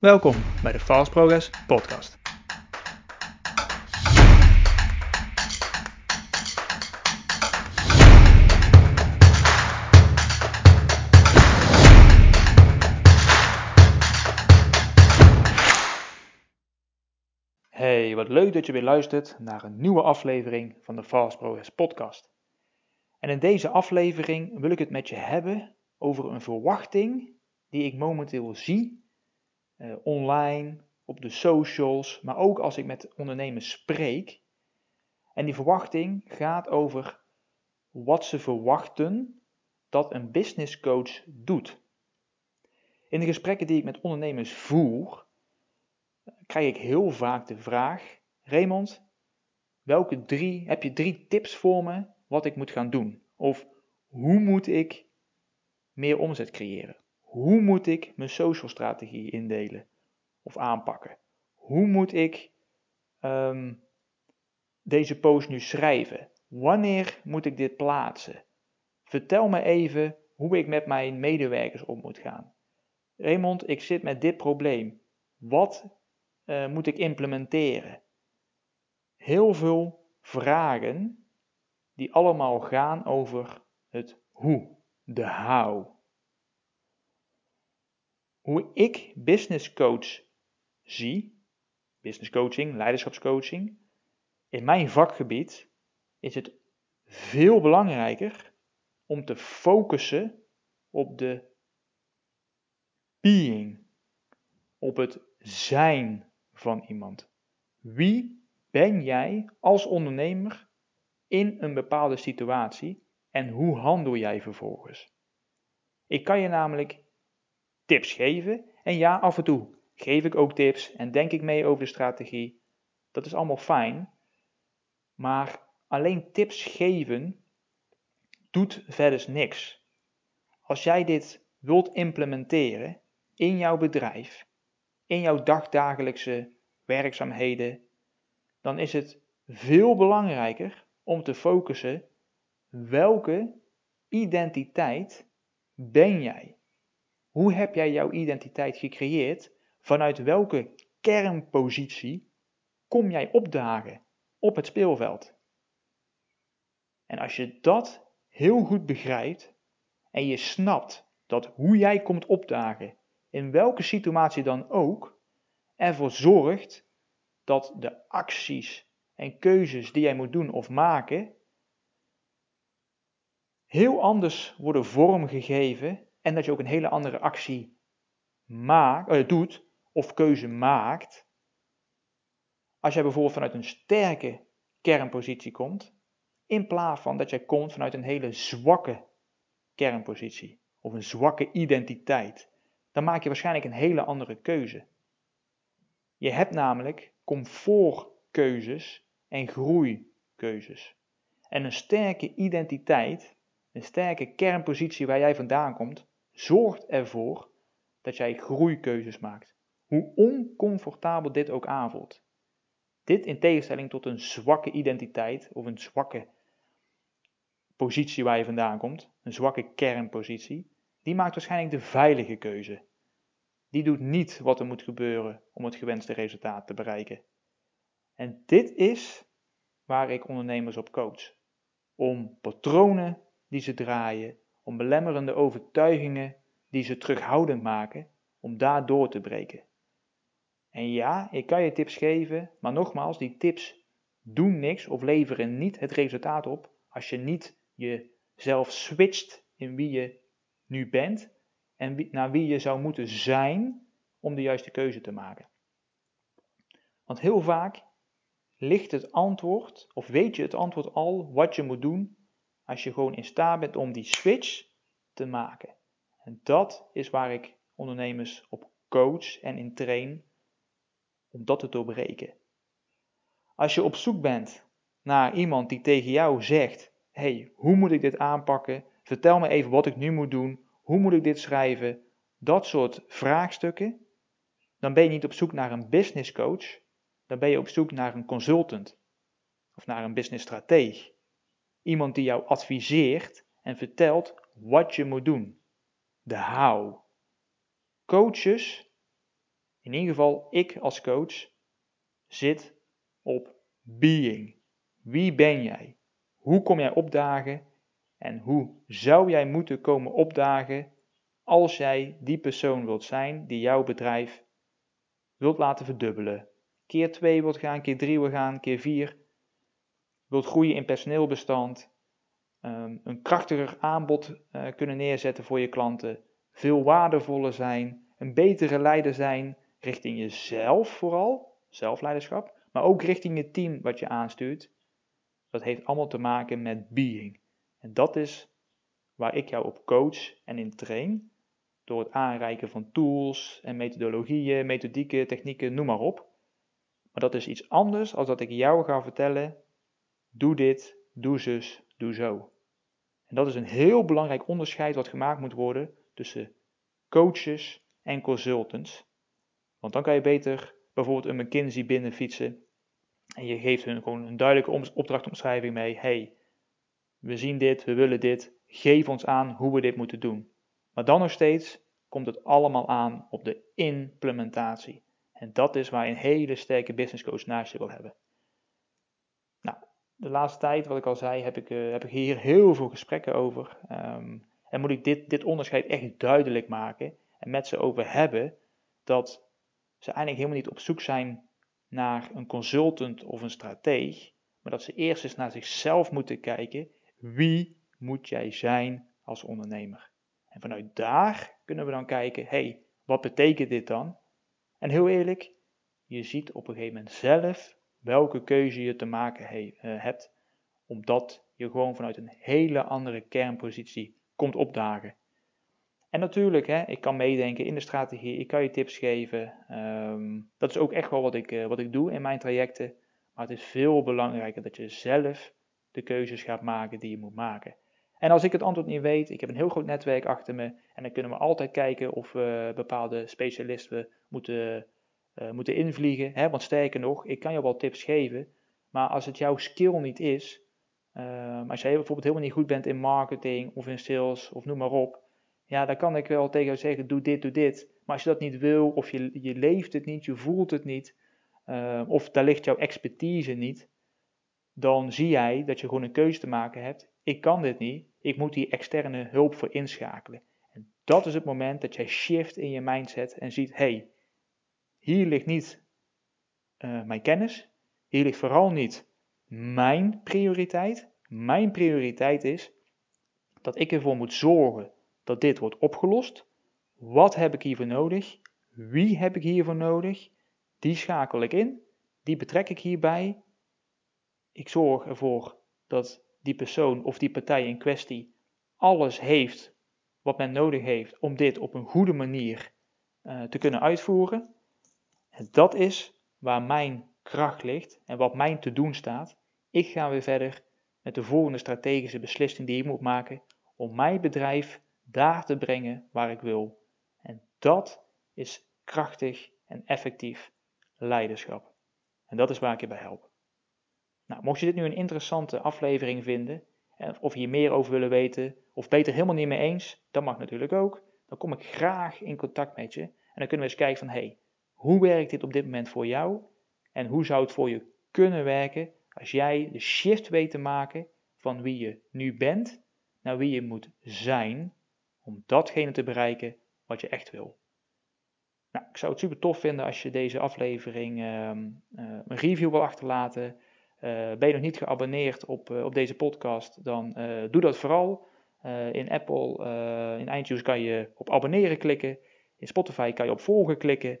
Welkom bij de Fast Progress Podcast. Hey, wat leuk dat je weer luistert naar een nieuwe aflevering van de Fast Progress Podcast. En in deze aflevering wil ik het met je hebben over een verwachting die ik momenteel zie uh, online, op de socials, maar ook als ik met ondernemers spreek. En die verwachting gaat over wat ze verwachten dat een business coach doet. In de gesprekken die ik met ondernemers voer, krijg ik heel vaak de vraag: Raymond, welke drie, heb je drie tips voor me wat ik moet gaan doen? Of hoe moet ik meer omzet creëren? Hoe moet ik mijn social strategie indelen of aanpakken? Hoe moet ik ehm, deze post nu schrijven? Wanneer moet ik dit plaatsen? Vertel me even hoe ik met mijn medewerkers om moet gaan. Raymond, ik zit met dit probleem. Wat uh, moet ik implementeren? Heel veel vragen die allemaal gaan over het hoe, de how hoe ik business coach zie, business coaching, leiderschapscoaching, in mijn vakgebied is het veel belangrijker om te focussen op de being, op het zijn van iemand. Wie ben jij als ondernemer in een bepaalde situatie en hoe handel jij vervolgens? Ik kan je namelijk tips geven. En ja, af en toe geef ik ook tips en denk ik mee over de strategie. Dat is allemaal fijn. Maar alleen tips geven doet verder niks. Als jij dit wilt implementeren in jouw bedrijf, in jouw dagdagelijkse werkzaamheden, dan is het veel belangrijker om te focussen welke identiteit ben jij? Hoe heb jij jouw identiteit gecreëerd? Vanuit welke kernpositie kom jij opdagen op het speelveld? En als je dat heel goed begrijpt en je snapt dat hoe jij komt opdagen, in welke situatie dan ook, ervoor zorgt dat de acties en keuzes die jij moet doen of maken, heel anders worden vormgegeven en dat je ook een hele andere actie maakt, uh, doet of keuze maakt. Als jij bijvoorbeeld vanuit een sterke kernpositie komt, in plaats van dat jij komt vanuit een hele zwakke kernpositie of een zwakke identiteit, dan maak je waarschijnlijk een hele andere keuze. Je hebt namelijk comfortkeuzes en groeikeuzes. En een sterke identiteit, een sterke kernpositie waar jij vandaan komt, zorgt ervoor dat jij groeikeuzes maakt. Hoe oncomfortabel dit ook aanvoelt. Dit in tegenstelling tot een zwakke identiteit of een zwakke positie waar je vandaan komt, een zwakke kernpositie, die maakt waarschijnlijk de veilige keuze. Die doet niet wat er moet gebeuren om het gewenste resultaat te bereiken. En dit is waar ik ondernemers op coach. Om patronen die ze draaien, belemmerende overtuigingen die ze terughoudend maken, om daar door te breken. En ja, ik kan je tips geven, maar nogmaals, die tips doen niks of leveren niet het resultaat op als je niet jezelf switcht in wie je nu bent en naar wie je zou moeten zijn om de juiste keuze te maken. Want heel vaak ligt het antwoord, of weet je het antwoord al, wat je moet doen als je gewoon in staat bent om die switch te maken. En dat is waar ik ondernemers op coach en in train om dat te doorbreken. Als je op zoek bent naar iemand die tegen jou zegt: hey, hoe moet ik dit aanpakken? Vertel me even wat ik nu moet doen. Hoe moet ik dit schrijven? Dat soort vraagstukken. Dan ben je niet op zoek naar een business coach. Dan ben je op zoek naar een consultant. Of naar een business strateeg. Iemand die jou adviseert en vertelt wat je moet doen. De how. Coaches In ieder geval, ik als coach zit op being. Wie ben jij? Hoe kom jij opdagen? En hoe zou jij moeten komen opdagen als jij die persoon wilt zijn die jouw bedrijf wilt laten verdubbelen? Keer 2 wilt gaan, keer 3 wilt gaan, keer 4. Wilt groeien in personeelbestand. Ehm, een krachtiger aanbod uh, kunnen neerzetten voor je klanten. Veel waardevoller zijn. Een betere leider zijn richting jezelf vooral. Zelfleiderschap. Maar ook richting het team wat je aanstuurt. Dat heeft allemaal te maken met being. En dat is waar ik jou op coach en in train. Door het aanreiken van tools en methodologieën, methodieken, technieken, noem maar op. Maar dat is iets anders als dat ik jou ga vertellen: doe dit, doe zus, doe zo. En dat is een heel belangrijk onderscheid wat gemaakt moet worden tussen coaches en consultants. Want dan kan je beter bijvoorbeeld een McKinsey binnenfietsen en je geeft hun gewoon een duidelijke opdrachtomschrijving mee. Hey, we zien dit, we willen dit, geef ons aan hoe we dit moeten doen. Maar dan nog steeds komt het allemaal aan op de implementatie. En dat is waar een hele sterke business coach naast je wil hebben. De laatste tijd, wat ik al zei, heb ik, uh, heb ik hier heel veel gesprekken over. Um, en moet ik dit, dit onderscheid echt duidelijk maken en met ze over hebben dat ze eigenlijk helemaal niet op zoek zijn naar een consultant of een strateeg, maar dat ze eerst eens naar zichzelf moeten kijken. Wie moet jij zijn als ondernemer? En vanuit daar kunnen we dan kijken, hey, wat betekent dit dan? En heel eerlijk, je ziet op een gegeven moment zelf welke keuze je te maken he, uh, hebt, omdat je gewoon vanuit een hele andere kernpositie komt opdagen. En natuurlijk, hè, ik kan meedenken in de strategie, ik kan je tips geven. Um, dat is ook echt wel wat ik, uh, wat ik doe in mijn trajecten. Maar het is veel belangrijker dat je zelf de keuzes gaat maken die je moet maken. En als ik het antwoord niet weet, ik heb een heel groot netwerk achter me. En dan kunnen we altijd kijken of we bepaalde specialisten moeten, moeten invliegen. Hè? Want sterker nog, ik kan je wel tips geven. Maar als het jouw skill niet is, uh, als jij bijvoorbeeld helemaal niet goed bent in marketing of in sales of noem maar op ja, dan kan ik wel tegen jou zeggen, doe dit, doe dit. Maar als je dat niet wil, of je, je leeft het niet, je voelt het niet, uh, of daar ligt jouw expertise niet, dan zie jij dat je gewoon een keuze te maken hebt. Ik kan dit niet, ik moet die externe hulp voor inschakelen. En dat is het moment dat jij shift in je mindset en ziet, hey, hier ligt niet uh, mijn kennis, hier ligt vooral niet mijn prioriteit. Mijn prioriteit is dat ik ervoor moet zorgen dat dit wordt opgelost. Wat heb ik hiervoor nodig? Wie heb ik hiervoor nodig? Die schakel ik in, die betrek ik hierbij. Ik zorg ervoor dat die persoon of die partij in kwestie alles heeft wat men nodig heeft om dit op een goede manier uh, te kunnen uitvoeren. Dat is waar mijn kracht ligt en wat mijn te doen staat. Ik ga weer verder met de volgende strategische beslissing die ik moet maken om mijn bedrijf daar te brengen waar ik wil. En dat is krachtig en effectief leiderschap. En dat is waar ik je bij help. Nou, mocht je dit nu een interessante aflevering vinden, of hier meer over willen weten, of beter helemaal niet mee eens, dat mag natuurlijk ook. Dan kom ik graag in contact met je. En dan kunnen we eens kijken van, hey, hoe werkt dit op dit moment voor jou? En hoe zou het voor je kunnen werken als jij de shift weet te maken van wie je nu bent naar wie je moet zijn om datgene te bereiken wat je echt wil. Nou, ik zou het super tof vinden als je deze aflevering uh, uh, een review wil achterlaten. Uh, ben je nog niet geabonneerd op, op deze podcast, dan doe dat vooral. in Apple, in iTunes kan je op abonneren klikken. In Spotify kan je op volgen klikken.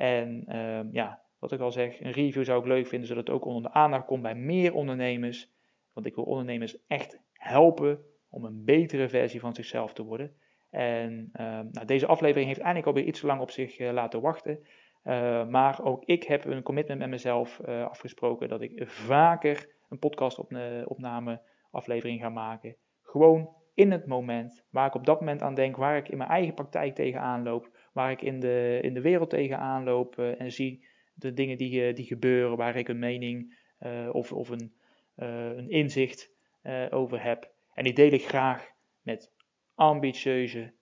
En ehm, ja, wat ik al zeg, een review zou ik leuk vinden, zodat het ook onder de aandacht komt bij meer ondernemers. Want ik wil ondernemers echt helpen om een betere versie van zichzelf te worden. En uh, nou, deze aflevering heeft eigenlijk alweer iets te lang op zich uh, laten wachten. Uh, maar ook ik heb een commitment met mezelf eh, afgesproken dat ik vaker een podcastopname aflevering ga maken. Gewoon in het moment, waar ik op dat moment aan denk, waar ik in mijn eigen praktijk tegenaan loop, waar ik in de, in de wereld tegenaan loop en zie de dingen die, die gebeuren, waar ik een mening of, of een, een inzicht over heb. En die deel ik graag met ambitieuze,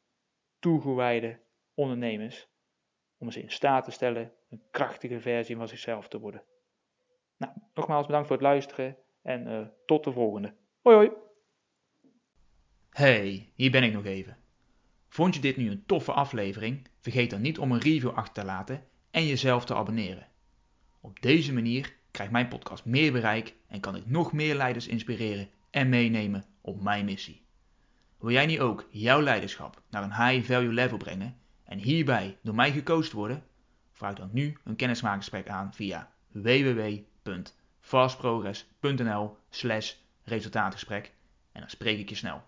toegewijde ondernemers. om ze in staat te stellen een krachtige versie van zichzelf te worden. Nou, nogmaals bedankt voor het luisteren en tot de volgende. Hoi hoi! Hey, hier ben ik nog even. Vond je dit nu een toffe aflevering? Vergeet dan niet om een review achter te laten en jezelf te abonneren. Op deze manier krijgt mijn podcast meer bereik en kan ik nog meer leiders inspireren en meenemen op mijn missie. Wil jij nu ook jouw leiderschap naar een high value level brengen en hierbij door mij gecoacht worden? Vraag dan nu een kennismakingsgesprek aan via www.fastprogress.nl slash resultaatgesprek en dan spreek ik je snel.